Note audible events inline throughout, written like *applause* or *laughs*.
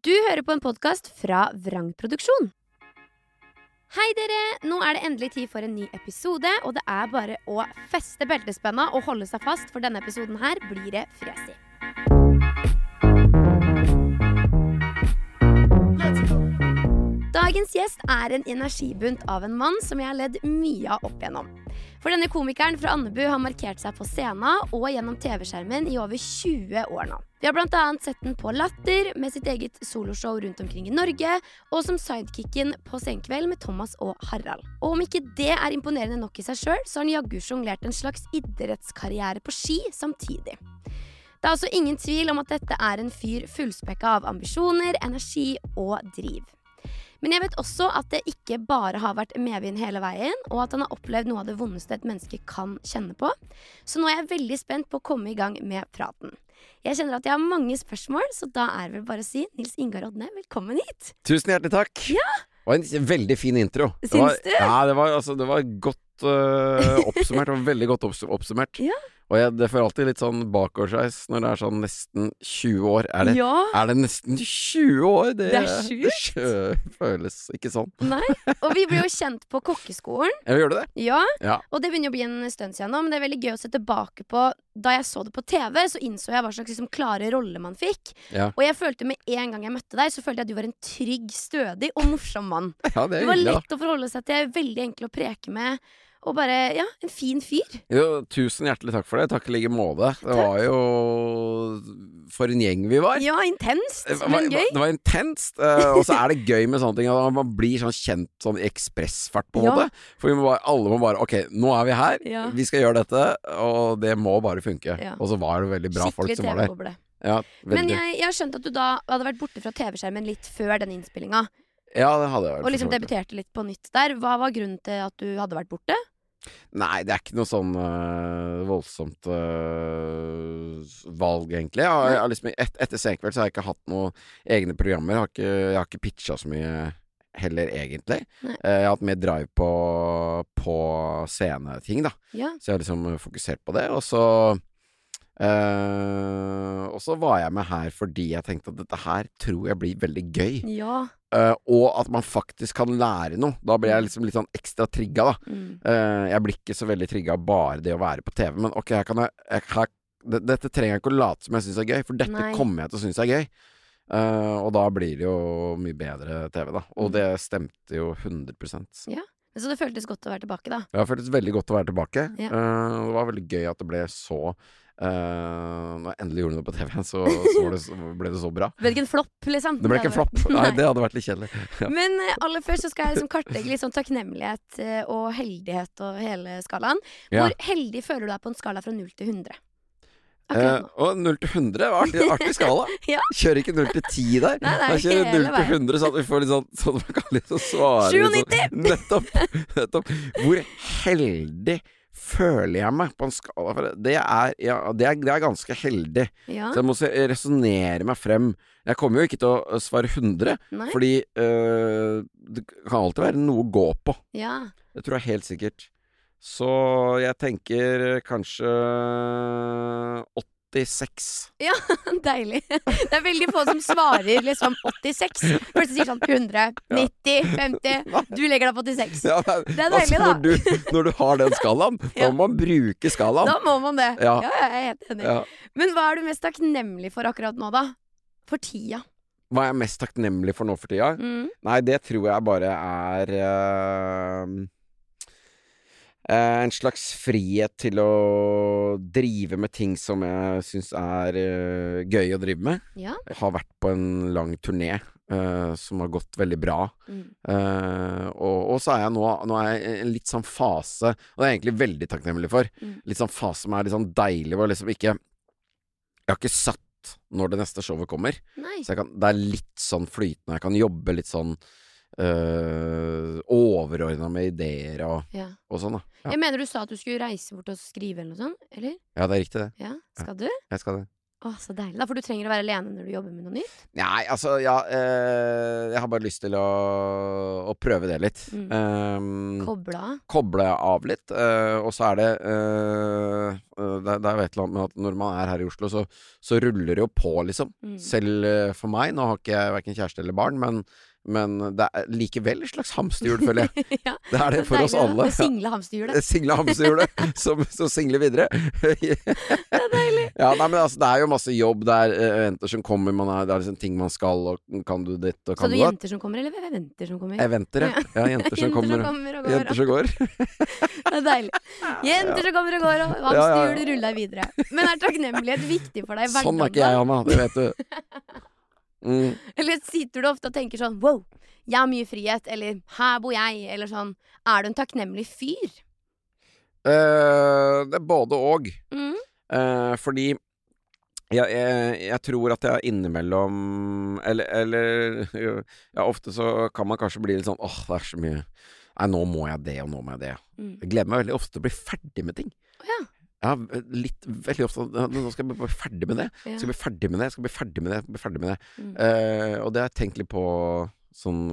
Du hører på en podkast fra Vrangproduksjon. Hei, dere! Nå er det endelig tid for en ny episode, og det er bare å feste beltespenna og holde seg fast, for denne episoden her blir det fres. Dagens gjest er en energibunt av en mann som jeg har ledd mye av opp igjennom. For denne komikeren fra Andebu har markert seg på scenen og gjennom TV-skjermen i over 20 år nå. Vi har bl.a. sett den på Latter, med sitt eget soloshow rundt omkring i Norge, og som sidekicken på Senkveld med Thomas og Harald. Og om ikke det er imponerende nok i seg sjøl, så har han jaggu sjonglert en slags idrettskarriere på ski samtidig. Det er altså ingen tvil om at dette er en fyr fullspekka av ambisjoner, energi og driv. Men jeg vet også at det ikke bare har vært medvind hele veien, og at han har opplevd noe av det vondeste et menneske kan kjenne på. Så nå er jeg veldig spent på å komme i gang med praten. Jeg kjenner at jeg har mange spørsmål, så da er det vel bare å si Nils Ingar Odne, velkommen hit. Tusen hjertelig takk. Ja. Det var en veldig fin intro. Det var, du? Ja, det var, altså, det var godt uh, oppsummert. Det var veldig godt oppsummert. *laughs* Ja. Og jeg, det får alltid litt sånn bakoversveis når det er sånn nesten 20 år. Er det, Ja. er det nesten 20 år? Det, Det er sjukt. sjø- føles ikke sånn. Nei. Og vi ble jo kjent på kokkeskolen. Ja, gjør du det? Ja. Ja. Og det begynner å bli en stund siden nå, men det er veldig gøy å se tilbake på. Da jeg så det på TV, så innså jeg hva slags liksom, klare rolle man fikk. Ja. Og jeg følte med en gang jeg møtte deg, så følte jeg at du var en trygg, stødig og morsom mann. Ja, det Du er var lett å forholde seg til, veldig enkel å preke med. Og bare, ja, en fin fyr. Jo, tusen hjertelig takk for det. Takk i like måte. Det var jo For en gjeng vi var. Ja, intenst, var, men gøy. det var intenst, eh, og så er det gøy med sånne ting. At man blir sånn kjent sånn i ekspressfart, på en Ja. måte. For vi må bare, alle må bare Ok, nå er vi her, Ja. vi skal gjøre dette, og det må bare funke. Ja. Og så var det veldig bra folk som var der. TV-boble. Ja, Men jeg, jeg har skjønt at du da hadde vært borte fra TV-skjermen litt før den innspillinga. ja, det hadde jeg vært Og liksom debuterte litt på nytt der. Hva var grunnen til at du hadde vært borte? Nei, det er ikke noe sånn øh, voldsomt øh, valg, egentlig. Jeg jeg liksom, et, etter Senkveld så har jeg ikke hatt noen egne programmer. Jeg har ikke, jeg har ikke pitcha så mye heller, egentlig. Nei. Eh, jeg har hatt mer drive på, på sceneting, da. Ja. Så jeg har liksom fokusert på det. Og så øh, Og så var jeg med her fordi jeg tenkte at dette her tror jeg blir veldig gøy. Ja. Uh, og at man faktisk kan lære noe. Da blir jeg liksom litt sånn ekstra trigga, da. Mm. Uh, jeg blir ikke så veldig trigga av bare det å være på TV, men ok, her kan jeg, her, Dette trenger jeg ikke å late som jeg syns er gøy, for dette Nei. kommer jeg til å synes er gøy. Uh, og da blir det jo mye bedre TV, da. Og Mm. det stemte jo 100% Ja. Så det føltes godt å være tilbake, da. Det føltes veldig godt å være tilbake. Ja. Det var veldig gøy at det ble så Når jeg endelig gjorde noe på TV, så, så, det, så ble det så bra. Det ble ikke en flopp, liksom. Det ble ikke en flopp. Nei, det hadde vært litt kjedelig. Ja. Men eh, aller først så skal jeg liksom kartlegge litt sånn takknemlighet eh, og heldighet og hele skalaen. Ja. Hvor heldig føler du deg på en skala fra 0 til 100? Eh, og 0 til 100 var artig, artig *laughs* skala. Ja. Kjører ikke 0 til 10 der. Nei, nei, jeg kjører hele 0 til 100, sånn at vi får litt sånn Sånn at man kan liksom svare litt Sånn, *laughs* nettopp, nettopp. Hvor heldig føler jeg meg på en skala? For det er, ja, det er, det er ganske heldig. Ja. Så jeg må resonnere meg frem. Jeg kommer jo ikke til å svare 100, Nei? fordi øh, det kan alltid være noe å gå på. Ja. Det tror jeg helt sikkert. Så jeg tenker kanskje 86. ja, *laughs* deilig. Det er veldig få som svarer liksom 86. Første sier sånn 100, 90, 50. Du legger deg på 86. Ja, men, Det er deilig, altså, når, du, når du har den skalaen, *laughs* Ja. da må man bruke skalaen. Da må man det. Ja, Ja. jeg er helt enig. Men hva er du mest takknemlig for akkurat nå, da? For tida. Hva er jeg mest takknemlig for nå for tida? Mm. Nei, det tror jeg bare er eh, en slags frihet til å drive med ting som jeg syns er eh, gøy å drive med. Ja. Jeg har vært på en lang turné eh, som har gått veldig bra. Mm. Eh, og, og så er jeg nå, nå er jeg i en litt sånn fase, og det er jeg egentlig veldig takknemlig for, Mm. litt sånn fase som er litt sånn deilig, hvor jeg liksom ikke Jeg har ikke satt når det neste showet kommer, Nei. så jeg kan, det er litt sånn flytende. Jeg kan jobbe litt sånn uh, overordna med ideer og, Ja. og sånn, da. Ja. Jeg mener du sa at du skulle reise bort og skrive eller noe sånt? Eller? ja, det er riktig, det. Ja, skal du? Jeg skal det. Å, så deilig. da, For du trenger å være alene når du jobber med noe nytt. Nei, altså, ja eh, Jeg har bare lyst til å, å prøve det litt. Mm. Um, Koble av. koble av litt. Uh, og så er det eh, eh, det, er- det er jo et eller annet med at når man er her i Oslo, så, så ruller det jo på, liksom. Mm. Selv eh, for meg. Nå har ikke jeg verken kjæreste eller barn, men, men det er likevel et slags hamsterhjul, føler jeg. *laughs* ja, Det er det for oss deilig, alle. Det *laughs* single hamsterhjulet. Det single hamsterhjulet *laughs* som, som singler videre. Det er deilig. Ja, nei, men altså, det er jo masse jobb, det er eh, eventer som kommer, man er, det er liksom ting man skal, og kan du ditt, og Så kan du det? datt. jenter som kommer, eller eventer som kommer? Eventer, ja. ja. Jenter som kommer. kommer og går. Jenter som går. Det er deilig. Jenter som kommer og går, og Ja, ja, ja. hamsterhjulet ruller videre. Men er takknemlighet viktig for deg i Sånn er ikke jeg. Anna. Det vet du. Mm. *laughs* Eller sitter du ofte og tenker sånn wow, jeg har mye frihet, eller her bor jeg, eller sånn. Er du en takknemlig fyr? Eh, det er både og. Mm. Eh, fordi jeg, jeg, jeg tror at jeg innimellom Eller, eller *laughs* Ja, ofte så kan man kanskje bli litt sånn åh, det er så mye Nei, nå må jeg det, og nå må jeg det. Mm. Jeg gleder meg veldig ofte til å bli ferdig med ting. Oh, ja. Ja, litt Veldig ofte Nå skal jeg bli ferdig med det. Ja. Skal jeg bli ferdig med det, skal bli ferdig med det, bli ferdig med det. Mm. Eh, og det har jeg tenkt litt på sånn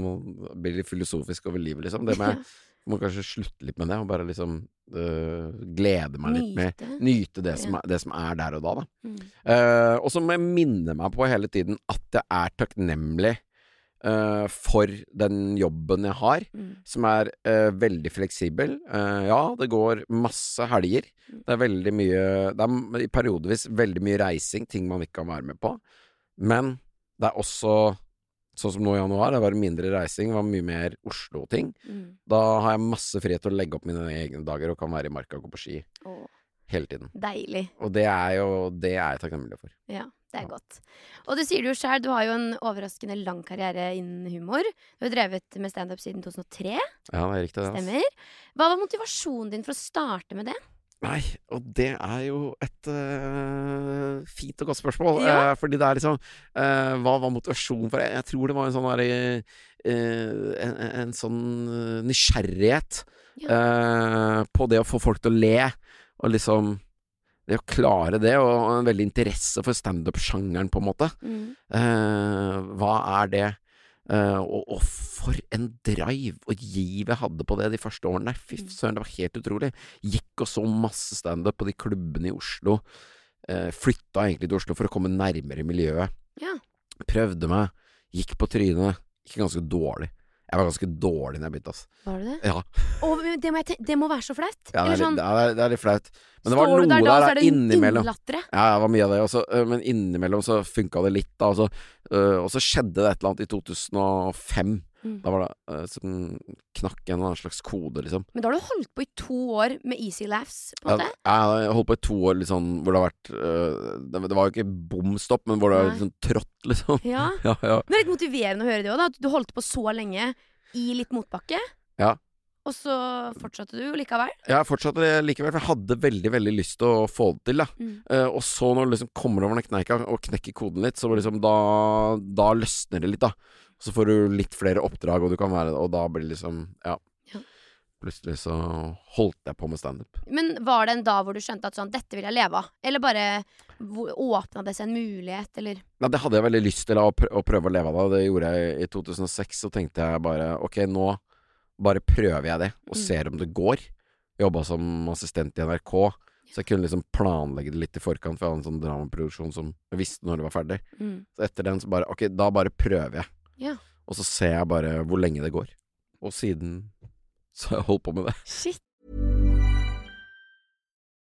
*laughs* Blir litt filosofisk over livet, liksom. Det med må kanskje slutte litt med det, og bare liksom øh, glede meg litt med Nyte. Nyte det som, er, det som er der og da, da. Mm. Uh, og så må jeg minne meg på hele tiden at jeg er takknemlig eh, for den jobben jeg har, Mm. som er uh, veldig fleksibel. Uh, ja, det går masse helger. Mm. Det er veldig mye Det er i periodevis veldig mye reising, ting man ikke kan være med på. Men det er også Sånn som nå i januar, det var mindre reising, det var mye mer Oslo-ting. Mm. Da har jeg masse frihet til å legge opp mine egne dager og kan være i marka og gå på ski Å, hele tiden. deilig. Og det er jo Det er jeg takknemlig for. Ja, det er godt. Og det sier du jo sjøl, du har jo en overraskende lang karriere innen humor. Du har drevet med standup siden 2003, Ja, det er riktig, det. stemmer. Hva var motivasjonen din for å starte med det? Nei, og det er jo et uh, fint og godt spørsmål. Ja. Uh, fordi det er liksom uh, Hva var motivasjonen for det? Jeg tror det var en sånn eh, en, en sånn nysgjerrighet eh, på det å få folk til å le, og liksom Det å klare det, og en veldig interesse for standup-sjangeren, på en måte. Mm. Eh, hva er det? Eh, og, og for en drive og giv jeg hadde på det de første årene. Fy Mm. søren, det var helt utrolig. Gikk og så masse standup på de klubbene i Oslo. Eh, flytta egentlig til Oslo for å komme nærmere miljøet. Ja. Prøvde meg. Gikk på trynet. Gikk ganske dårlig. Jeg var ganske dårlig da jeg begynte, ass. Var det det? Ja, Oh, det, må det må være så flaut. ja det, er, sånn, det, er, det er litt flaut. Men det var du noe der da, der, er det innimellom. innlattere. Ja, det var mye av det. Også, men innimellom så funka det litt, da. Og så, øh, og så skjedde det et eller annet i 2005. Mm. Da var det uh, som knakk en eller annen slags kode, liksom. Men da har du holdt på i to år med easy laughs, på Ja, en måte? jeg har holdt på i to år sånn hvor det har vært uh, det, det var jo ikke bom stopp, men hvor det var Nei. sånn trått, liksom. Ja. *laughs* Ja, ja. Men det er litt motiverende å høre det òg, da. At du holdt på så lenge i litt motbakke. Ja. Og så fortsatte du likevel. Jeg fortsatte det likevel, for jeg hadde veldig veldig lyst til å få det til. da Mm. Uh, Og så når du liksom kommer over den kneika og knekker koden litt, så liksom da, da løsner det litt, da. Så får du litt flere oppdrag, og du kan være Og da blir det liksom Ja. Ja. Plutselig så holdt jeg på med standup. Men var det en dag hvor du skjønte at sånn, dette vil jeg leve av? Eller bare åpna det seg en mulighet, eller? Nei, det hadde jeg veldig lyst til, å pr å prøve å leve av det. Det gjorde jeg i 2006. Så tenkte jeg bare ok, nå bare prøver jeg det, og Mm. ser om det går. Jobba som assistent i NRK. Så jeg kunne liksom planlegge det litt i forkant, for jeg hadde en sånn dramaproduksjon som jeg visste når det var ferdig. Mm. Så etter den så bare Ok, da bare prøver jeg. Ja. Og så ser jeg bare hvor lenge det går. Og siden så har jeg holdt på med det. Shit.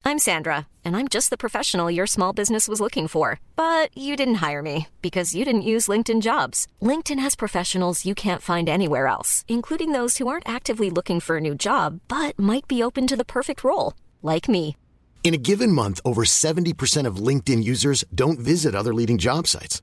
I'm Sandra, and I'm just the professional your small business was looking for. But you didn't hire me because you didn't use LinkedIn jobs. LinkedIn has professionals you can't find anywhere else, including those who aren't actively looking for a new job but might be open to the perfect role, like me. In a given month, over 70% of LinkedIn users don't visit other leading job sites.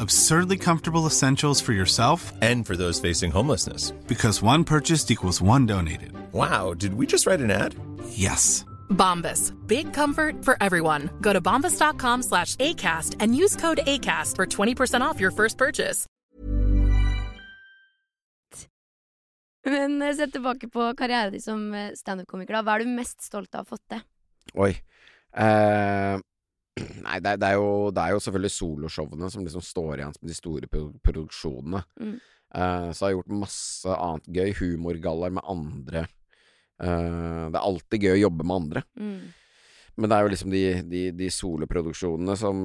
Absurdly comfortable essentials for yourself And for those facing homelessness. because one purchased equals one donated. Wow, did we just write an ad? Yes. Bombas. Big comfort for everyone. Go to bombas.com slash ACAST and use code ACAST for 20% off your first purchase. Men eh, sett tilbake på karrieren din som eh, standup-komiker, da. Hva er du mest stolt av å ha fått til? Oi. Eh, *clears throat* nei, det, det, er jo, det er jo selvfølgelig soloshowene som liksom står igjen som de store produksjonene. Mm. Uh, så har jeg gjort masse annet gøy. Humorgallaer med andre. Uh, det er alltid gøy å jobbe med andre. Mm. Men det er jo liksom de, de, de soloproduksjonene som,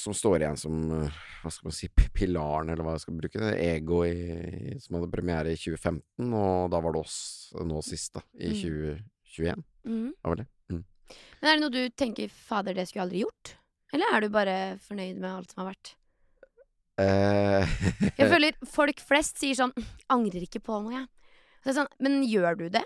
som står igjen som Hva skal man si Pilaren, eller hva jeg skal bruke. det Ego, i, som hadde premiere i 2015, og da var det oss nå sist, da. I Mm. 2021. Mm. Det var det. Mm. Men er det noe du tenker 'fader, det skulle jeg aldri gjort'? Eller er du bare fornøyd med alt som har vært? Eh, Jeg føler folk flest sier sånn 'angrer ikke på noe', jeg. Så er sånn, men gjør du det?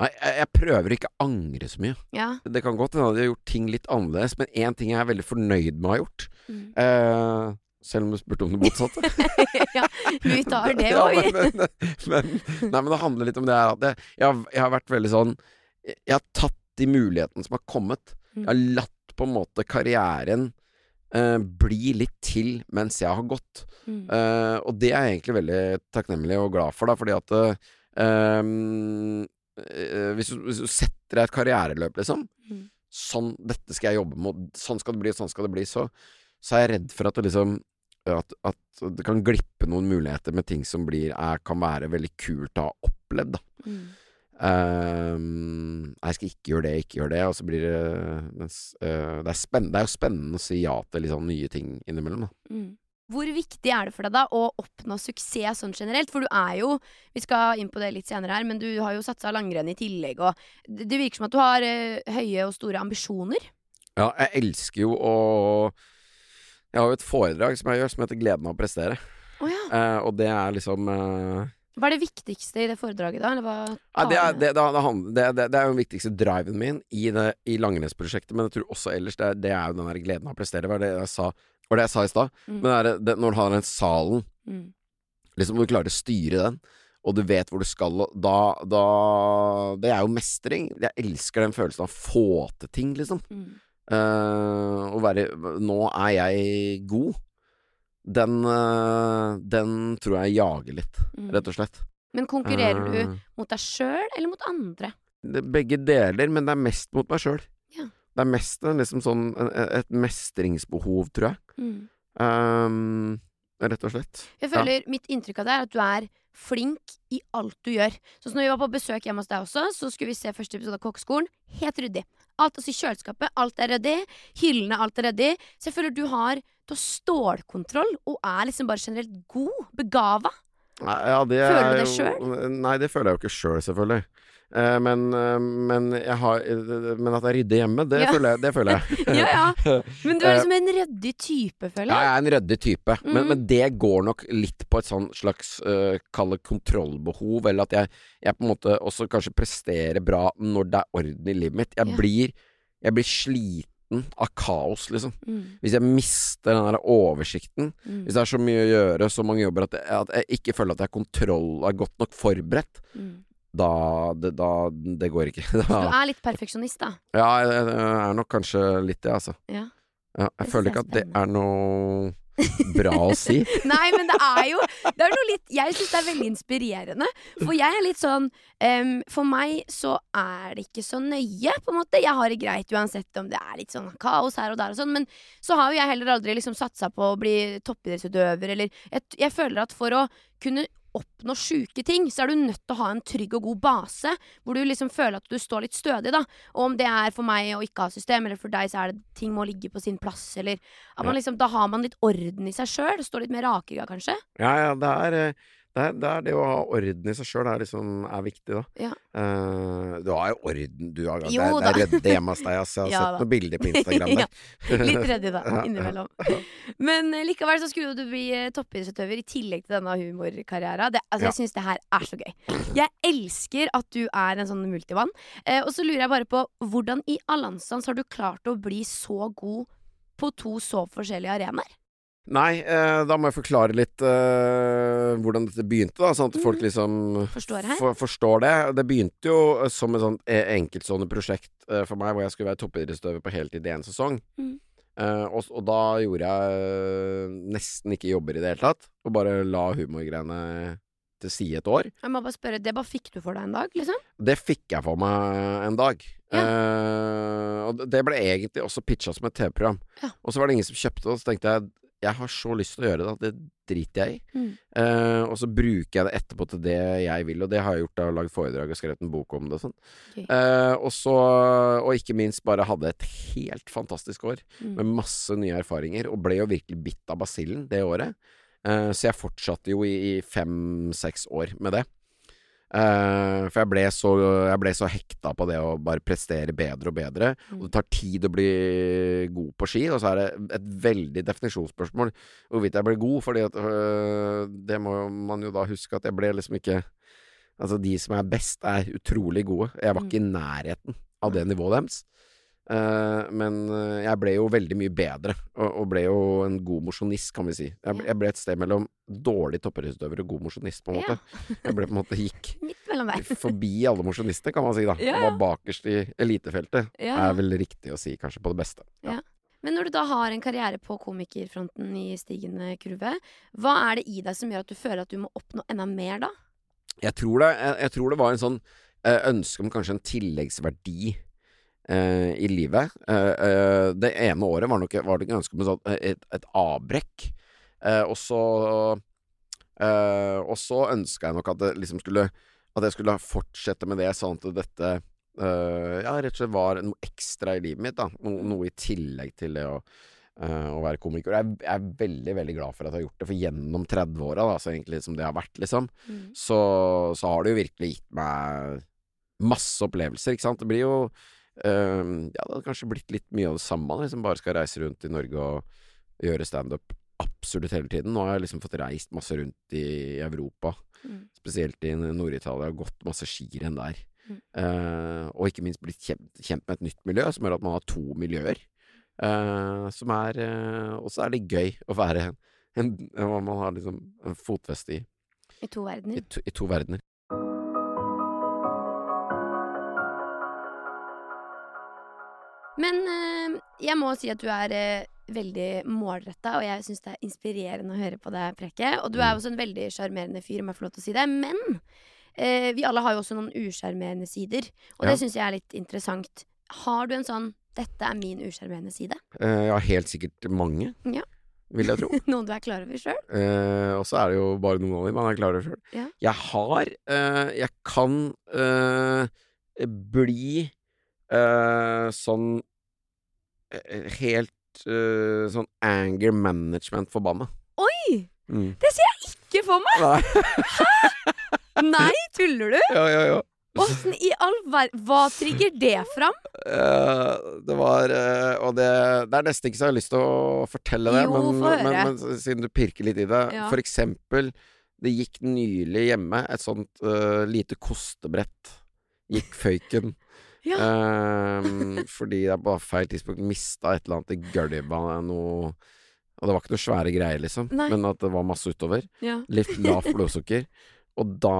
Nei, jeg, jeg prøver ikke å angre så mye. Ja. Det kan godt hende at jeg har gjort ting litt annerledes, men én ting jeg er veldig fornøyd med å ha gjort. Mm. Eh, selv om du spurte om det motsatte. *laughs* ja, vi tar det *laughs* Ja, men, men, men, nei, men det handler litt om det her at jeg, jeg har vært veldig sånn Jeg har tatt de mulighetene som har kommet. Jeg har latt på en måte karrieren eh, bli litt til mens jeg har gått. Mm. Eh, og det er jeg egentlig veldig takknemlig og glad for, da, fordi at eh, eh, hvis, du, hvis du setter deg et karriereløp, liksom Mm. Sånn, dette skal jeg jobbe med, sånn skal det bli, sånn skal det bli, så, så er jeg redd for at det liksom at, at det kan glippe noen muligheter med ting som blir, er, kan være veldig kult å ha opplevd, da. Mm. Ehm, nei, jeg skal ikke gjøre det, ikke gjøre det, og så blir det eh, det, er det er jo spennende å si ja til litt sånn nye ting innimellom, da. Mm. Hvor viktig er det for deg da å oppnå suksess sånn generelt? For du er jo, vi skal inn på det litt senere her, men du har jo satsa langrenn i tillegg, og det virker som at du har uh, høye og store ambisjoner. Ja, jeg elsker jo å Jeg har jo et foredrag som jeg gjør som heter Gleden av å prestere. Oh, ja. uh, og det er liksom eh, Hva er det viktigste i det foredraget, da? Ja, det, er, det, det, det, det, det, det er jo den viktigste driven min i, i langrennsprosjektet, men jeg tror også ellers det, er- det er jo den der gleden av å prestere. Var det jeg sa, var det jeg sa i stad. Mm. Men er, det, når du har den salen, Mm. liksom du klarer å styre den, og du vet hvor du skal, og da, da Det er jo mestring. Jeg elsker den følelsen av å få til ting, liksom. Mm. Uh, å være Nå er jeg god. Den, eh, den tror jeg jager litt, Mm. rett og slett. Men konkurrerer du Eh, mot deg sjøl eller mot andre? begge deler, men det er mest mot meg sjøl. Ja. Det er mest liksom sånn et mestringsbehov, tror jeg. Mm. Um, rett og slett. Jeg føler Mitt inntrykk av det er at du er flink i alt du gjør. Sånn som når vi var på besøk hjemme hos deg også, så skulle vi se første episode av Kokkeskolen. Helt ryddig. Alt altså kjøleskapet, alt er ryddig. Hyllene, alt er ryddig. Så jeg føler du har, du har stålkontroll, og er liksom bare generelt god. Begava. Ja, Føler du det sjøl? Nei, det føler jeg jo ikke sjøl, selvfølgelig. Eh, men, eh, men, jeg har, eh, men at jeg rydder hjemme, det, Ja. føler jeg, det føler jeg. *laughs* Ja, ja. Men du er liksom en ryddig type, føler Ja, jeg. jeg er en ryddig type, men, Mhm. men det går nok litt på et sånn slags uh, Kall det kontrollbehov, eller at jeg, jeg på en måte også kanskje presterer bra når det er orden i livet mitt. Jeg, blir, jeg blir sliten av kaos, liksom. Mm, Hvis jeg mister den der oversikten, mm, hvis det er så mye å gjøre, så mange jobber, at jeg, at jeg ikke føler at jeg har kontroll, er godt nok forberedt, mm. Da det, da, det går ikke. *laughs* Du er litt perfeksjonist, da. ja, jeg, jeg er nok kanskje litt det, altså. Ja. Ja, jeg det føler er ikke at det er noe bra å *laughs* si. Nei, men det er jo det er litt Jeg syns det er veldig inspirerende. For jeg er litt sånn um, For meg så er det ikke så nøye, på en måte. Jeg har det greit uansett om det er litt sånn kaos her og der og sånn, men så har jo jeg heller aldri liksom satsa på å bli toppidrettsutøver, eller jeg, jeg føler at for å kunne oppnå sjuke ting, så er du nødt til å ha en trygg og god base, hvor du liksom føler at du står litt stødig, da. Og om det er for meg å ikke ha system, eller for deg så er det ting må ligge på sin plass, eller at man liksom Da har man litt orden i seg sjøl, står litt mer rakrygga, kanskje. Ja, ja, det er, eh, det er, det er det å ha orden i seg sjøl er liksom er viktig, da. Ja. Uh, du har jo orden, du har det, Jo er- det er ryddig hjemme hos deg, altså. Jeg har *laughs* Ja sett da. noen bilder på Instagram *laughs* Ja. Litt ryddig, da, *laughs* innimellom. Men eh, likevel så skulle du bli eh, toppidrettsutøver i tillegg til denne humorkarrieren. Det, altså. Jeg syns det her er så gøy. Jeg elsker at du er en sånn multivann. Uh, og så lurer jeg bare på hvordan i allansdans har du klart å bli så god på to så forskjellige arenaer? Nei, eh, da må jeg forklare litt eh, hvordan dette begynte, da, sånn at folk liksom Forstår for, forstår det. Det begynte jo eh, som et sånt eh, enkeltstående prosjekt eh, for meg, hvor jeg skulle være toppidrettsutøver på heltid i en sesong. Mm. Eh, og, og da gjorde jeg nesten ikke jobber i det hele tatt, og bare la humorgreiene til side et år. Jeg må bare spørre, det bare fikk du for deg en dag, liksom? Det fikk jeg for meg en dag. Ja. Eh, og det ble egentlig også pitcha som et TV-program. Ja. Og så var det ingen som kjøpte det, og så tenkte jeg jeg har så lyst til å gjøre det at det driter jeg i. Mm. Uh, og så bruker jeg det etterpå til det jeg vil, og det har jeg gjort. Har lagd foredrag og skrevet en bok om det og sånn. Okay. Uh, og så, og ikke minst bare hadde et helt fantastisk år Mm. med masse nye erfaringer, og ble jo virkelig bitt av basillen det året. Uh, så jeg fortsatte jo i, i fem-seks år med det. Eh, for jeg ble, så, jeg ble så hekta på det å bare prestere bedre og bedre. Og det tar tid å bli god på ski, og så er det et veldig definisjonsspørsmål hvorvidt jeg ble god, fordi at øh, det må man jo da huske at jeg ble liksom ikke Altså, de som er best, er utrolig gode. Jeg var ikke i nærheten av det nivået deres. Eh, men øh, jeg ble jo veldig mye bedre, og, ble jo en god mosjonist, kan vi si. Jeg, ble- et sted mellom dårlig toppidrettsutøver og god mosjonist, på en måte. *laughs* Jeg ble på en måte gikk *laughs* forbi alle mosjonister, kan man si, da. Ja, Og var bakerst i elitefeltet. Ja. Er vel riktig å si, kanskje, på det beste. Ja. Men når du da har en karriere på komikerfronten i stigende kurve, hva er det i deg som gjør at du føler at du må oppnå enda mer da? Jeg tror det, jeg, jeg tror det var en sånn eh, ønske om kanskje en tilleggsverdi eh, i livet. Eh, eh, det ene året var nok var det ikke ønske om eh, et, et avbrekk. Eh, og så eh, Og så ønska jeg nok at det liksom skulle At jeg skulle fortsette med det, sånn at dette eh, ja, rett og slett var noe ekstra i livet mitt. da No, Noe i tillegg til det å å være komiker. Jeg, er veldig veldig glad for at jeg har gjort det, for gjennom 30-åra, så egentlig som det har vært, liksom, så, så har det jo virkelig gitt meg masse opplevelser, ikke sant. Det blir jo eh, Ja, det hadde kanskje blitt litt mye av det samme, liksom bare skal reise rundt i Norge og gjøre standup absolutt hele tiden. Nå har jeg liksom fått reist masse rundt i Europa, Mm. spesielt i Nord-Italia, og gått masse skirenn der. Mm. Uh, og ikke minst blitt kjent, kjent med et nytt miljø, som gjør at man har to miljøer. Uh, som er uh, Og så er det gøy å være en, en, man har liksom en fotfeste i, I to i, to, i to verdener. Men eh, jeg må si at du er eh, veldig målretta, og jeg syns det er inspirerende å høre på deg, Prekke. Og du er også en veldig sjarmerende fyr, om jeg får lov til å si det. Men eh, vi alle har jo også noen usjarmerende sider, og Ja. det syns jeg er litt interessant. Har du en sånn 'dette er min usjarmerende side'? Eh, har helt sikkert mange, Ja. vil jeg tro. *laughs* Noen du er klar over sjøl? Eh, og så er det jo bare noen av dem man er klar over sjøl. Ja. Jeg har eh, Jeg kan eh, bli eh, sånn Helt uh, sånn anger management-forbanna. Oi! Mm. Det ser jeg ikke for meg! Nei. Nei, tuller du? *laughs* ja, ja, ja. Åssen i all verden Hva trigger det fram? Uh, det var uh, Og det, det er nesten ikke så jeg har lyst til å fortelle det, Jo, men, men, men siden du pirker litt i det. Ja. For eksempel, det gikk nylig hjemme et sånt uh, lite kostebrett. Gikk føyken. Ja. Um, *laughs* fordi jeg på feil tidspunkt mista et eller annet i gulvet. Noe Og det var ikke noe svære greier, liksom, Nei. men at det var masse utover. Ja. Litt lavt blodsukker. *laughs* Og da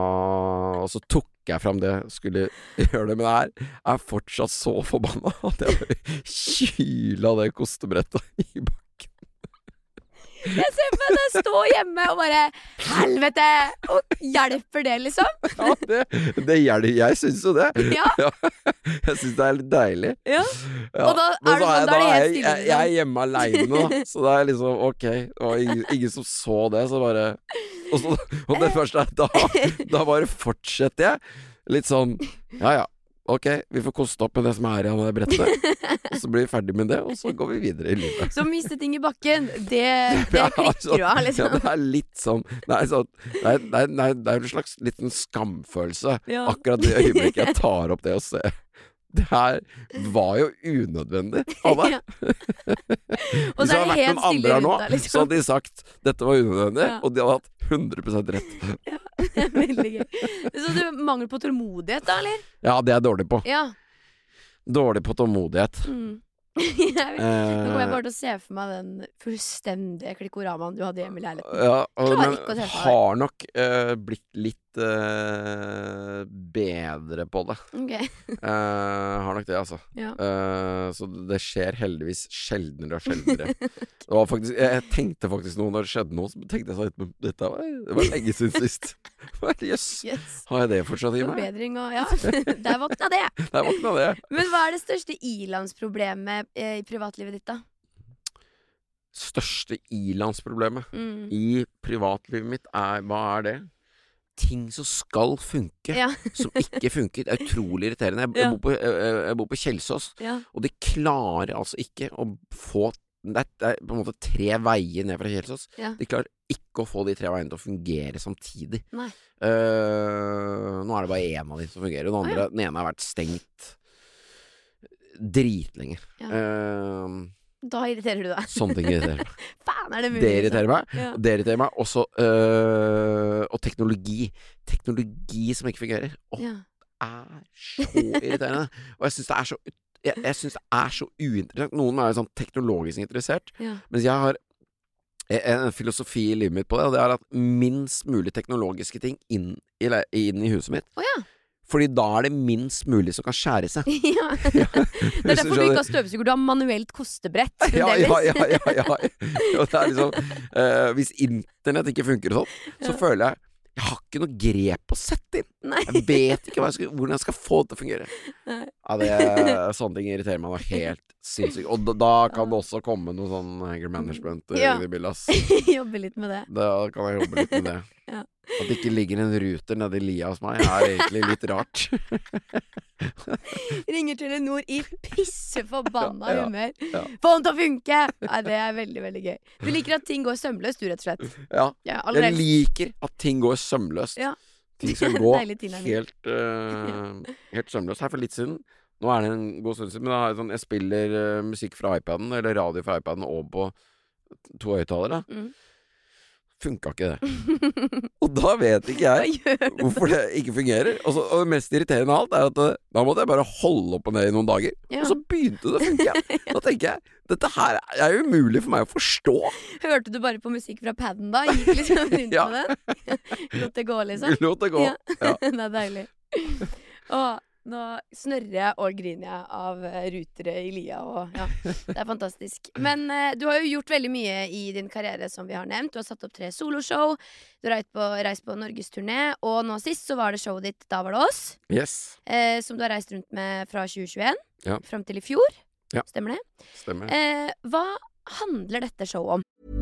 Og så tok jeg fram det, skulle *laughs* gjøre det, men jeg er fortsatt så forbanna at jeg bare kyla det kostebrettet i bakken. Jeg ser på deg stå hjemme og bare Helvete! Og hjelper det, liksom? *laughs* Ja, det, det gjelder. Jeg syns jo det. Ja. *laughs* Jeg syns det er litt deilig. Ja. Og da er det sånn, da er det helt jeg, stille, jeg, jeg er hjemme aleine, *laughs* da. Så det er liksom ok. Det var ingen, ingen som så det, så bare Og, så, og det første er da, da bare fortsetter jeg. Litt sånn Ja ja, ok, vi får koste opp med det som er igjen av det brettet. *laughs* Og så blir vi ferdig med det, og så går vi videre i livet. Så miste ting i bakken, det, det *laughs* klikker altså, du av, Ja, liksom. det er litt sånn Det er, sånn, det er, det er, det er en slags liten skamfølelse Ja. akkurat i øyeblikket jeg tar opp det og ser Det her var jo unødvendig deg. Ja. *laughs* Hvis så det er hadde vært noen andre her nå, deg, så liksom. hadde de sagt dette var unødvendig, Ja. og de hadde hatt 100 rett. *laughs* Veldig gøy. Så du mangler på tålmodighet, da, eller? Ja, det er jeg dårlig på. Ja. Dårlig på tålmodighet. Mm. *laughs* Nå kommer jeg Eh, bare til å se for meg den fullstendige klikkoramaen du hadde hjemme i leiligheten. ja, og, men har nok uh, blitt litt uh, bedre på det. Okay. uh, *laughs* har nok det, altså. ja. Så det skjer heldigvis sjeldnere og sjeldnere. *laughs* det var faktisk, jeg, tenkte faktisk noe når det skjedde noe, så tenkte jeg sånn "Men Dette var, det var lenge siden sist. Jøss. Yes. Har jeg det fortsatt i meg? Forbedring og Ja, der våkna det. Der våkna det. Men hva er det største ilandsproblemet eh, i privatlivet ditt, da? Største ilandsproblemet Mm. i privatlivet mitt er Hva er det? Ting som skal funke, Ja. *laughs* som ikke funker. Det er utrolig irriterende. Jeg, Ja. jeg, bor, på, jeg, jeg bor på Kjelsås, ja. og de klarer altså ikke å få det er, det er på en måte tre veier ned fra Kjelsås. Ja. De klarer ikke å få de tre veiene til å fungere samtidig. Eh, nå er det bare én av de som fungerer. Den andre, den ene har vært stengt dritlenge. Ja. Uh, Da irriterer du deg. sånne ting irriterer meg. *laughs* Faen, er det mulig? Det irriterer meg. Ja. Det irriterer meg også. øh, og teknologi. Teknologi som ikke fungerer. Åh, Ja. er så irriterende. *laughs* Og jeg syns det er så jeg, jeg synes det er så uinteressant. Noen er jo sånn teknologisk interessert, Ja. mens jeg har en filosofi i livet mitt på det, og det er at minst mulig teknologiske ting inn i, inn i huset mitt. Oh, ja. Fordi da er det minst mulig som kan skjære seg. *laughs* ja. *laughs* Det er derfor du ikke har støvsuger. Du har manuelt kostebrett. *laughs* Ja, ja, ja, ja, ja. Er liksom uh, Hvis internett ikke funker sånn, så føler jeg jeg har ikke noe grep å sette inn. Nei. Jeg vet ikke jeg skal, hvordan jeg skal få det til å fungere. Ja, det, Sånne ting irriterer meg helt sinnssykt. Og da, da kan det også komme noe sånn anger management eh, Ja. i bildet. Jobbe litt med det. Da kan jeg jobbe litt med det. Ja. At det ikke ligger en ruter nedi lia hos meg, er egentlig litt rart. *laughs* Ringer Telenor i pisseforbanna Ja, humør. ja. Få den til å funke! Nei, det er veldig, veldig gøy. Du liker at ting går sømløst, du, rett og slett. Ja. Ja, Jeg liker at ting går sømløst. Ja. Ting skal *laughs* gå helt, uh, helt sømløst. Her for litt siden Nå er det en god stund siden, men jeg, sånn, jeg spiller uh, musikk fra iPaden, eller radio fra iPaden, over på to høyttalere. Mm. Funka ikke det. Og da vet ikke jeg *laughs* hvorfor det ikke fungerer. Og, så, og det mest irriterende av alt er at eh, da måtte jeg bare holde opp og ned i noen dager. Ja. Og så begynte det å funke. *laughs* Da tenker jeg dette her er jo umulig for meg å forstå. Hørte du bare på musikk fra paden da? Gikk liksom *laughs* rundt Ja. med den? Lot det gå, liksom? Låt det gå. Ja. Ja. det er deilig. Å, nå snørrer jeg og griner jeg av eh, rutere i lia og Ja, det er fantastisk. *laughs* Men eh, du har jo gjort veldig mye i din karriere, som vi har nevnt. Du har satt opp tre soloshow, du har reist på, reist på norgesturné, og nå sist så var det showet ditt Da var det oss, Yes. eh, som du har reist rundt med fra 2021 Ja. fram til i fjor. Ja. Stemmer det? Stemmer. Eh, hva handler dette showet om?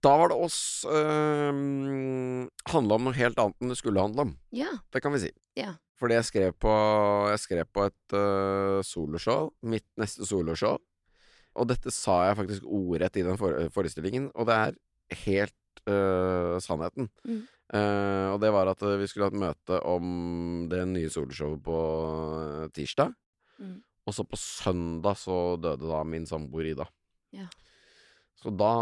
Da var det oss øh, handla om noe helt annet enn det skulle handle om. Ja. Det kan vi si. Ja. Fordi jeg skrev på, jeg skrev på et øh, soloshow, mitt neste soloshow. Og dette sa jeg faktisk ordrett i den for forestillingen, og det er helt øh, sannheten. Mm. Uh, og det var at vi skulle ha et møte om det nye soloshowet på tirsdag. Mm. Og så på søndag så døde da min samboer Ida. Ja. Så da,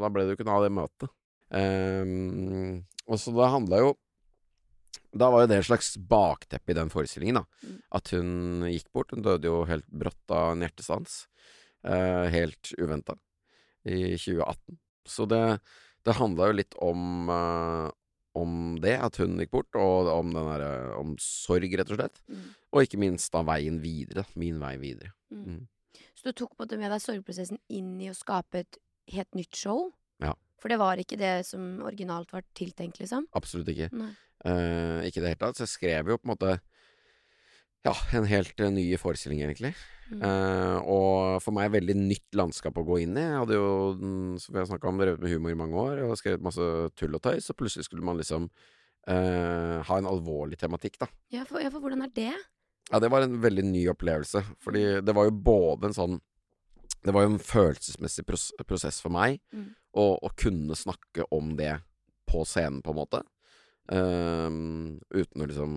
da ble det jo ikke noe av det møtet. Um, og så det handla jo Da var jo det et slags bakteppe i den forestillingen, da. Mm. At hun gikk bort. Hun døde jo helt brått av en hjertestans. Uh, helt uventa. I 2018. Så det, det handla jo litt om uh, om det, at hun gikk bort, og om, den der, eh, om sorg, rett og slett. Mm. Og ikke minst da veien videre. Min vei videre. Mm. Så du tok på en måte med deg sorgprosessen inn i å skape et helt nytt show? Ja. For det var ikke det som originalt var tiltenkt, liksom? Absolutt ikke. Eh, ikke i det hele tatt. Så jeg skrev jo på en måte ja, en helt eh, ny forestilling, egentlig. Mm. Uh, og for meg veldig nytt landskap å gå inn i. Jeg hadde jo, mm, som vi har snakka om, drevet med humor i mange år og skrevet masse tull og tøys, og plutselig skulle man liksom uh, ha en alvorlig tematikk, da. Ja, for, ja, for hvordan er det? Ja, det var en veldig ny opplevelse, fordi det var jo både en sånn Det var jo en følelsesmessig pros prosess for meg Mm. å, å kunne snakke om det på scenen, på en måte. Um, uten å liksom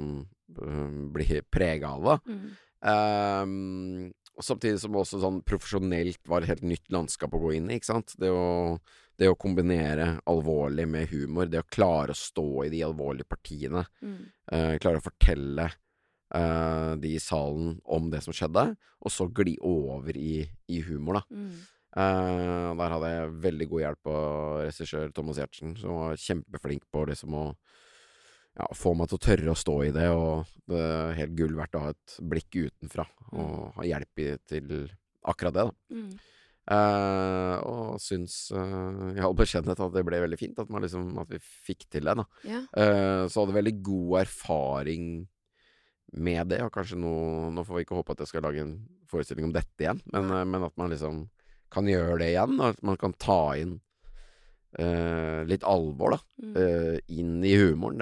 um, bli prega av det. Mm. Um, samtidig som også sånn profesjonelt var et helt nytt landskap å gå inn i, ikke sant. Det å, det å kombinere alvorlig med humor, det å klare å stå i de alvorlige partiene, Mm. uh, klare å fortelle eh, de i salen om det som skjedde, og så gli over i, i humor, da. Mm. Uh, der hadde jeg veldig god hjelp av regissør Thomas Giertsen, som var kjempeflink på liksom å ja, få meg til å tørre å stå i det, og det er helt gull verdt å ha et blikk utenfra og ha hjelp til akkurat det, da. Mm. Uh, og syns uh, i all beskjedenhet at det ble veldig fint, at, man liksom, at vi fikk til det, da. Yeah. Så hadde veldig god erfaring med det, og kanskje nå Nå får vi ikke håpe at jeg skal lage en forestilling om dette igjen, men, eh, men at man liksom kan gjøre det igjen, og at man kan ta inn uh, litt alvor, da, Mm. eh, inn i humoren.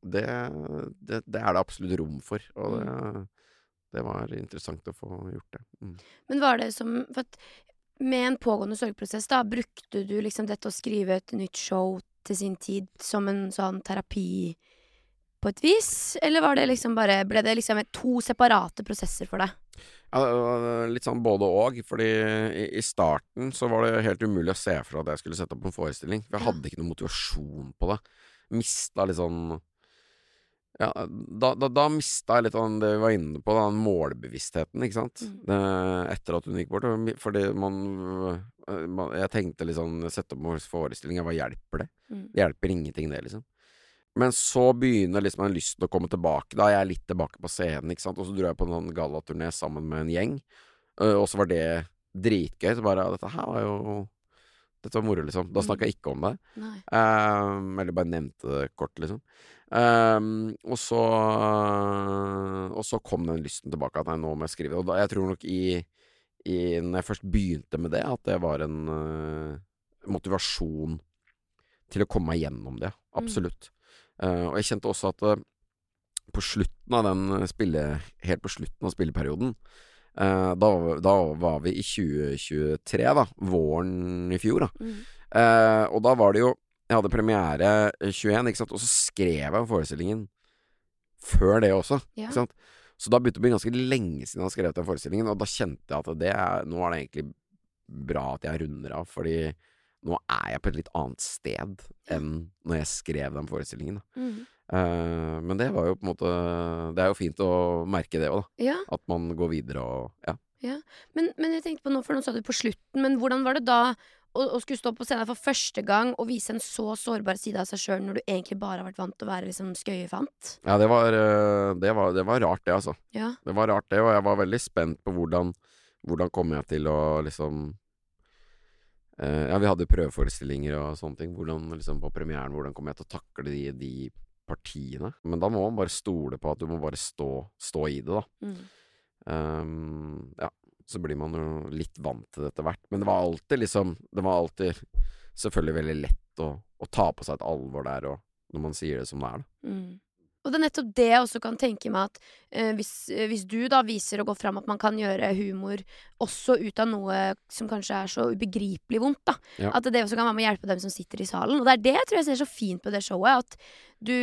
Det, det, det, det er det absolutt rom for, og det, det var interessant å få gjort det. Mm. Men var det som For at med en pågående sorgprosess, da, brukte du liksom dette å skrive et nytt show til sin tid som en sånn terapi på et vis? Eller var det liksom bare Ble det liksom to separate prosesser for deg? Ja, det var litt sånn både og, fordi i, i starten så var det helt umulig å se for at jeg skulle sette opp en forestilling. For jeg hadde ikke noe motivasjon på det. Mista litt sånn Ja, da, da, da mista jeg litt av det vi var inne på, den målbevisstheten, ikke sant. Mm. Det, etter at hun gikk bort. Fordi man, man Jeg tenkte litt sånn Sette opp en forestilling, hva hjelper det? Mm. Det hjelper ingenting, det, liksom. Men så begynner liksom en lyst til å komme tilbake. Da er jeg litt tilbake på scenen, ikke sant. Og så dro jeg på en sånn gallaturné sammen med en gjeng. Eh, og så var det dritgøy. Så bare ja, Dette her var jo Dette var moro, liksom. Da snakka jeg ikke om det. Eh, eller bare nevnte det kort, liksom. Um, og så Og så kom den lysten tilbake at nei, nå må jeg skrive. Og da, jeg tror nok i, i Når jeg først begynte med det, at det var en uh, motivasjon til å komme meg gjennom det. Absolutt. Eh, og jeg kjente også at eh, på slutten av den spille Helt på slutten av spilleperioden eh, da, da var vi i 2023, da. Våren i fjor, da. Mm. Eh, og da var det jo Jeg hadde premiere 21, ikke sant, og så skrev jeg forestillingen før det også. Ja. Ikke sant? Så da begynte det å bli ganske lenge siden jeg hadde skrevet den forestillingen, og da kjente jeg at det er, nå er det egentlig bra at jeg runder av, fordi nå er jeg på et litt annet sted enn når jeg skrev den forestillingen. Mm. Uh, men det var jo på en måte Det er jo fint å merke det òg, da. Ja. At man går videre og Ja. Ja, men, men jeg tenkte på nå, for nå sa du på slutten, men hvordan var det da å, å skulle stå på scenen for første gang og vise en så sårbar side av seg sjøl, når du egentlig bare har vært vant til å være liksom skøyefant? Ja, det var, eh, det var, det var rart, det, altså. Ja. Det var rart, det, og jeg var veldig spent på hvordan Hvordan kom jeg til å liksom eh, Ja, vi hadde prøveforestillinger og sånne ting. Hvordan liksom på premieren Hvordan kom jeg til å takle de, de partiene? Men da må man bare stole på at du må bare stå, stå i det, da. Mm. Um, ja, så blir man jo litt vant til det etter hvert. Men det var alltid liksom Det var alltid selvfølgelig veldig lett å, å ta på seg et alvor der, og når man sier det som det er, da. Mm. Og det er nettopp det jeg også kan tenke meg at eh, hvis, eh, hvis du da viser og går fram at man kan gjøre humor også ut av noe som kanskje er så ubegripelig vondt, da. Ja. At det også kan være med å hjelpe dem som sitter i salen. Og det er det jeg tror jeg ser så fint på det showet. At du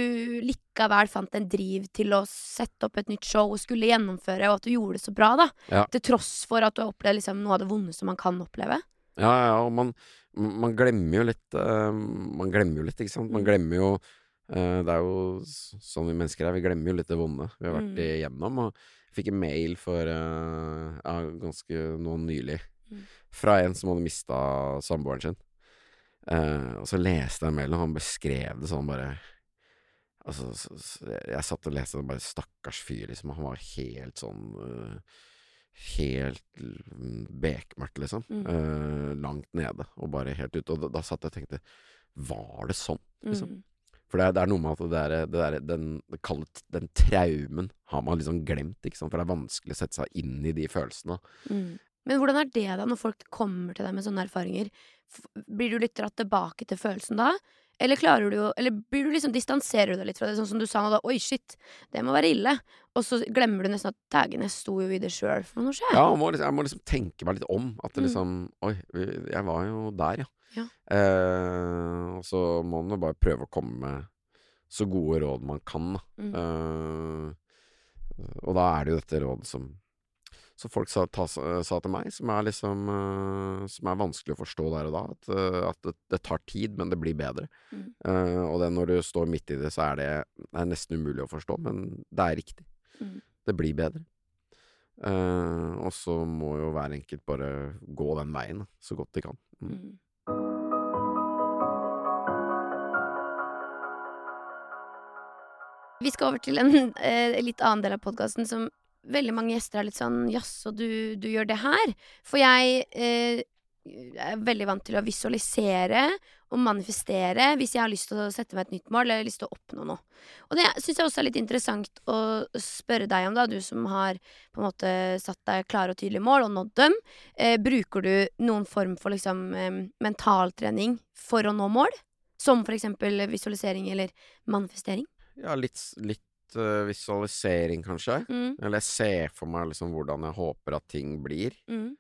likevel fant en driv til å sette opp et nytt show og skulle gjennomføre, og at du gjorde det så bra, da. Ja. Til tross for at du har opplevd liksom, noe av det vondeste man kan oppleve. Ja, ja, og man, man glemmer jo litt uh, Man glemmer jo litt, ikke sant. Man Mm. glemmer jo Det er jo sånn vi mennesker er, vi glemmer jo litt det vonde vi har vært Mm. igjennom. Og jeg fikk en mail for eh, ja, ganske nå nylig Mm. fra en som hadde mista samboeren sin. Eh, og så leste jeg en mail, og han beskrev det sånn bare Altså, så, så, jeg satt og leste det, bare stakkars fyr, liksom. Han var helt sånn eh, Helt bekmørkt, liksom. Mm. Uh, langt nede, og bare helt ute. Og da, da satt jeg og tenkte Var det sånn, liksom? Mm. For det er, det er noe med at det der, det der, den, kallet, den traumen har man liksom glemt, ikke sant. For det er vanskelig å sette seg inn i de følelsene. Mm. Men hvordan er det da, når folk kommer til deg med sånne erfaringer? Blir du litt dratt tilbake til følelsen da? Eller klarer du jo Eller blir du liksom distanserer du deg litt fra det, sånn som du sa nå da? Oi, shit, det må være ille. Og så glemmer du nesten at dagene sto jo i det sjøl for noe skjer. Ja, jeg må, liksom, jeg må liksom tenke meg litt om. At det Mm. liksom Oi, jeg var jo der, ja. Ja. Eh, og så må man jo bare prøve å komme med så gode råd man kan, da. Mm. Eh, og da er det jo dette rådet som som folk sa, ta, sa til meg, som er liksom eh, Som er vanskelig å forstå der og da. At, eh, at det, det tar tid, men det blir bedre. Mm. Uh, og det når du står midt i det, så er det, det er nesten umulig å forstå, men det er riktig. Mm. Det blir bedre. Uh, og så må jo hver enkelt bare gå den veien så godt de kan. Mm. Mm. Vi skal over til en eh, litt annen del av podkasten som veldig mange gjester er litt sånn Jaså, du, du gjør det her? For jeg eh, er veldig vant til å visualisere og manifestere hvis jeg har lyst til å sette meg et nytt mål eller lyst til å oppnå noe. Og det syns jeg også er litt interessant å spørre deg om, da, du som har på en måte satt deg klare og tydelige mål og nådd dem. Eh, bruker du noen form for liksom eh, mentaltrening for å nå mål? Som for eksempel visualisering eller manifestering? Ja, litt, litt eh, visualisering, kanskje. Mm, Eller jeg ser for meg liksom hvordan jeg håper at ting blir. mm.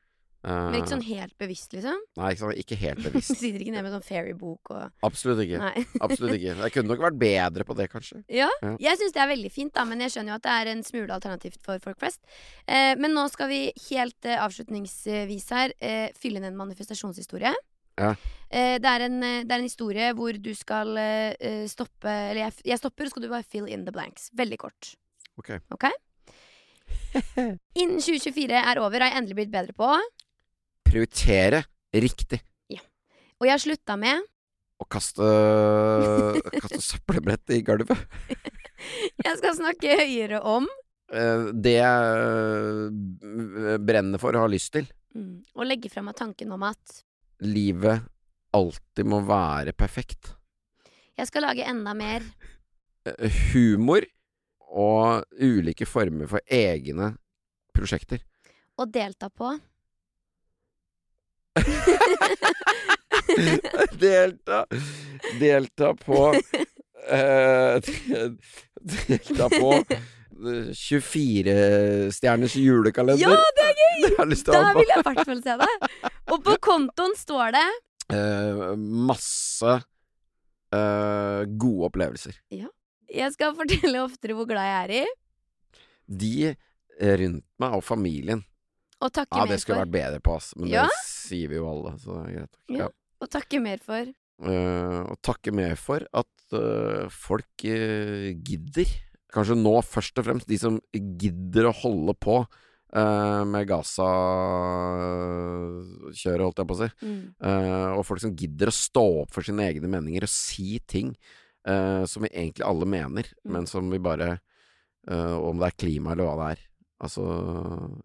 Eh, Men ikke sånn helt bevisst, liksom? Nei, ikke, sånn, ikke helt Du *laughs* bevisst. sitter ikke ned med sånn fairy-bok og Absolutt ikke. Nei. *laughs* Absolutt ikke. Jeg kunne nok vært bedre på det, kanskje. Ja, Ja. jeg syns det er veldig fint, da, men jeg skjønner jo at det er en smule alternativt for folk flest. Eh, men nå skal vi helt eh, avslutningsvis her eh, fylle inn en manifestasjonshistorie. Ja. Eh, det, er en, eh, det er en historie hvor du skal eh, stoppe Eller jeg, jeg stopper, og skal du bare fill in the blanks. Veldig kort. Ok. okay? *laughs* Innen 2024 er over, har jeg endelig blitt bedre på. Prioritere riktig. Og jeg har slutta med Å kaste, kaste søppelbrett i gulvet. *laughs* Jeg skal snakke høyere om Eh, Det jeg brenner for og har lyst til. mm, Å legge frem av tanken om at Livet alltid må være perfekt. jeg skal lage enda mer Eh, Humor og ulike former for egne prosjekter. Og delta på. *laughs* delta Delta på uh, Delta på 24-stjerners julekalender. Ja, det er gøy! *laughs* Da vil jeg i hvert fall se det. Og på kontoen står det Eh, masse eh, gode opplevelser. Jeg skal *laughs* fortelle oftere hvor glad jeg er i, De rundt meg og familien. og takke Ja, det skulle vært bedre på, ass. Men Ja? det sier vi jo alle, så det er greit. Ja. Ja. Og takke mer for. Uh, og takke mer for at uh, folk uh, gidder. Kanskje nå først og fremst de som gidder å holde på eh, med Gaza-kjøret, holdt jeg på å si. Mm. Eh, og folk som gidder å stå opp for sine egne meninger og si ting eh, som vi egentlig alle mener, Mm. men som vi bare eh, Om det er klima eller hva det er. Altså,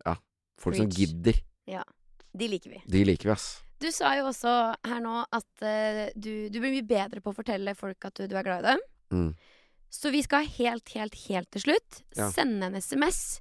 ja. Folk som gidder. gidder. De liker vi. De liker vi, ass. Du sa jo også her nå at du, du blir mye bedre på å fortelle folk at du, du er glad i dem. Mm. Så vi skal helt, helt, helt til slutt Ja. sende en SMS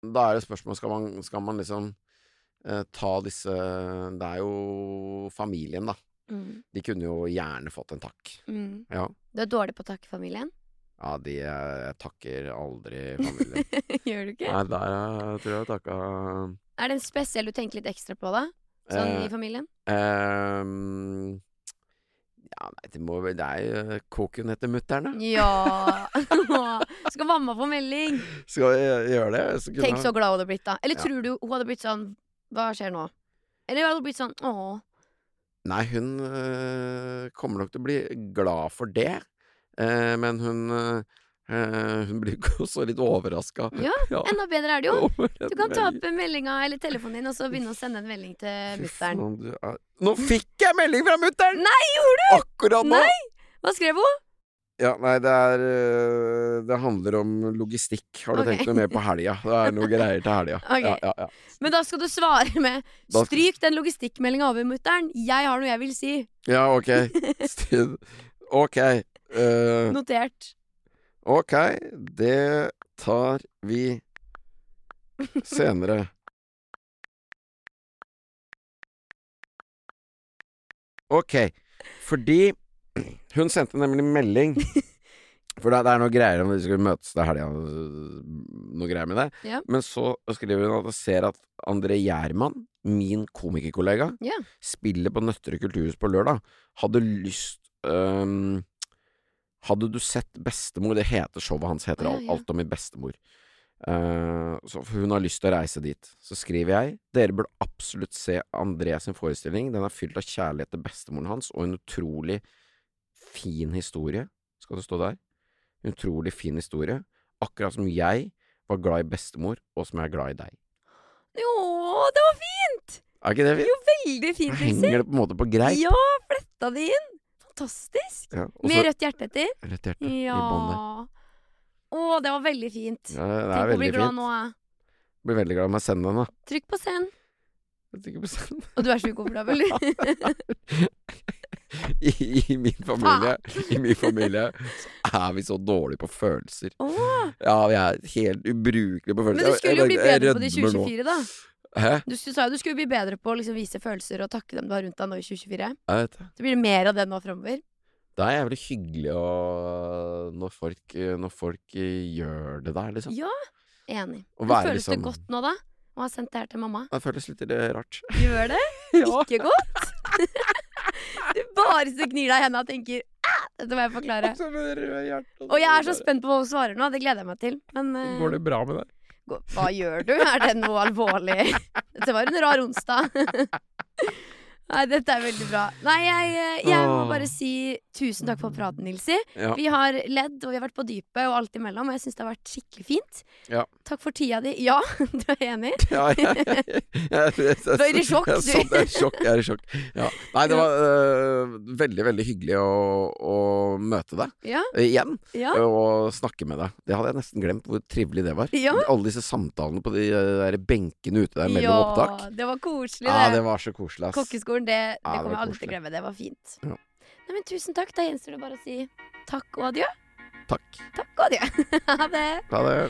Da er det spørsmål skal man, skal man liksom eh, ta disse Det er jo familien, da. Mm. De kunne jo gjerne fått en takk. Mm. Ja. Du er dårlig på å takke familien? Ja, de eh, Jeg takker aldri familien. *laughs* Gjør du ikke? Nei, der jeg tror jeg jeg takka Er det en spesiell du tenker litt ekstra på, da? Sånn Eh, i familien? Eh, Ja, nei, det må Det er jo koken etter mutter'n, da. Ja! *laughs* Skal mamma få melding? Skal jeg gjøre det? Så Tenk så glad hun hadde blitt da. Eller Ja. tror du hun hadde blitt sånn Hva skjer nå? Eller hadde hun blitt sånn åh. Nei, hun øh, kommer nok til å bli glad for det. Eh, men hun øh, Hun blir jo *laughs* også litt overraska. *laughs* Ja, enda bedre er det jo. *laughs* Du kan ta opp meldinga eller telefonen din og så begynne å sende en melding til mutter'n. Er- Nå fikk jeg melding fra mutter'n! Nei, gjorde du? Akkurat nå! Nei! Hva skrev hun? Ja, nei, det er øh, Det handler om logistikk. Har du okay. tenkt noe mer på helga? Det er noe greier til helga. Okay. Ja, ja, ja. Men da skal du svare med Stryk den logistikkmeldinga over mutter'n. Jeg har noe jeg vil si. ja, ok. *laughs* Ok. Uh, Notert. ok, det tar vi senere. Ok, fordi hun sendte nemlig melding *laughs* For det, det er noe greier om vi skulle møtes til helga, noe greier med det. Ja. Men så skriver hun at hun ser at André Gjerman, min komikerkollega, Ja. spiller på Nøtterøy kulturhus på lørdag. Hadde lyst um, Hadde du sett Bestemor? Det heter showet hans. Heter ja, alt, alt om min bestemor. Uh, så hun har lyst til å reise dit. Så skriver jeg Dere burde absolutt se André sin forestilling. Den er fylt av kjærlighet til bestemoren hans og en utrolig fin historie. Skal det stå der? Utrolig fin historie. Akkurat som jeg var glad i bestemor, og som jeg er glad i deg. Jo, det var fint! Er ikke det fint? Jo, veldig fint, henger det på en måte på greip. Ja, fletta det inn. Fantastisk. Ja, også, Med rødt hjerte etter. Rødt hjerte Ja. i bånn der. Å, det var veldig fint. Ja, det er Tenk å bli glad fint. nå, jeg. Blir veldig glad med jeg sender den, da. Trykk på send. Jeg trykker på send. Og du er så ukomfortabel, du. *laughs* I, I min familie I min familie så er vi så dårlige på følelser. Åh. Ja, vi er helt ubrukelige på følelser. Men du skulle jo bli bedre på det i 2024, da. Hæ? Du sa jo du skulle bli bedre på å liksom vise følelser og takke dem du har rundt deg nå i 2024. Jeg vet det. Så blir det mer av det nå framover. Det er jævlig hyggelig å, når, folk, når folk gjør det der, liksom. Ja, enig. Å Men føles liksom... det liksom- godt nå, da? Å ha sendt det her til mamma? Det føles litt eh, rart. Gjør det? *laughs* ja. Ikke godt? *laughs* du bare så gnir deg i hendene og tenker «Ah, Dette må jeg forklare. Og jeg er så spent på hva hun svarer nå. Det gleder jeg meg til. Men uh, Går det bra med deg? hva gjør du? Er det noe alvorlig? *laughs* Dette var en rar onsdag. *laughs* Nei, dette er veldig bra. Nei, jeg, eh, jeg må bare si tusen takk for praten, Nilsi. Ja. Vi har ledd, og vi har vært på dypet og alt imellom. Og jeg syns det har vært skikkelig fint. Ja. Takk for tida di. Ja, *laughs* du er enig? *laughs* Ja, jeg, Du er i sjokk, du. jeg er i sjokk. Jeg er i sjokk. Ja. Nei, det var uh, veldig, veldig hyggelig å, å møte deg Ja. igjen. Ja. Og snakke med deg. Det hadde jeg nesten glemt hvor trivelig det var. Ja. Alle disse samtalene på de der benkene ute der mellom opptak. Ja, det var koselig, Ja, det. det var så koselig, ass. Kokkeskolen, turen, det, det kommer jeg aldri til å glemme. Det var fint. Ja. Nei, men tusen takk. Da gjenstår det bare å si takk og adjø. Takk. Takk og adjø. *laughs* ha det. Ha det.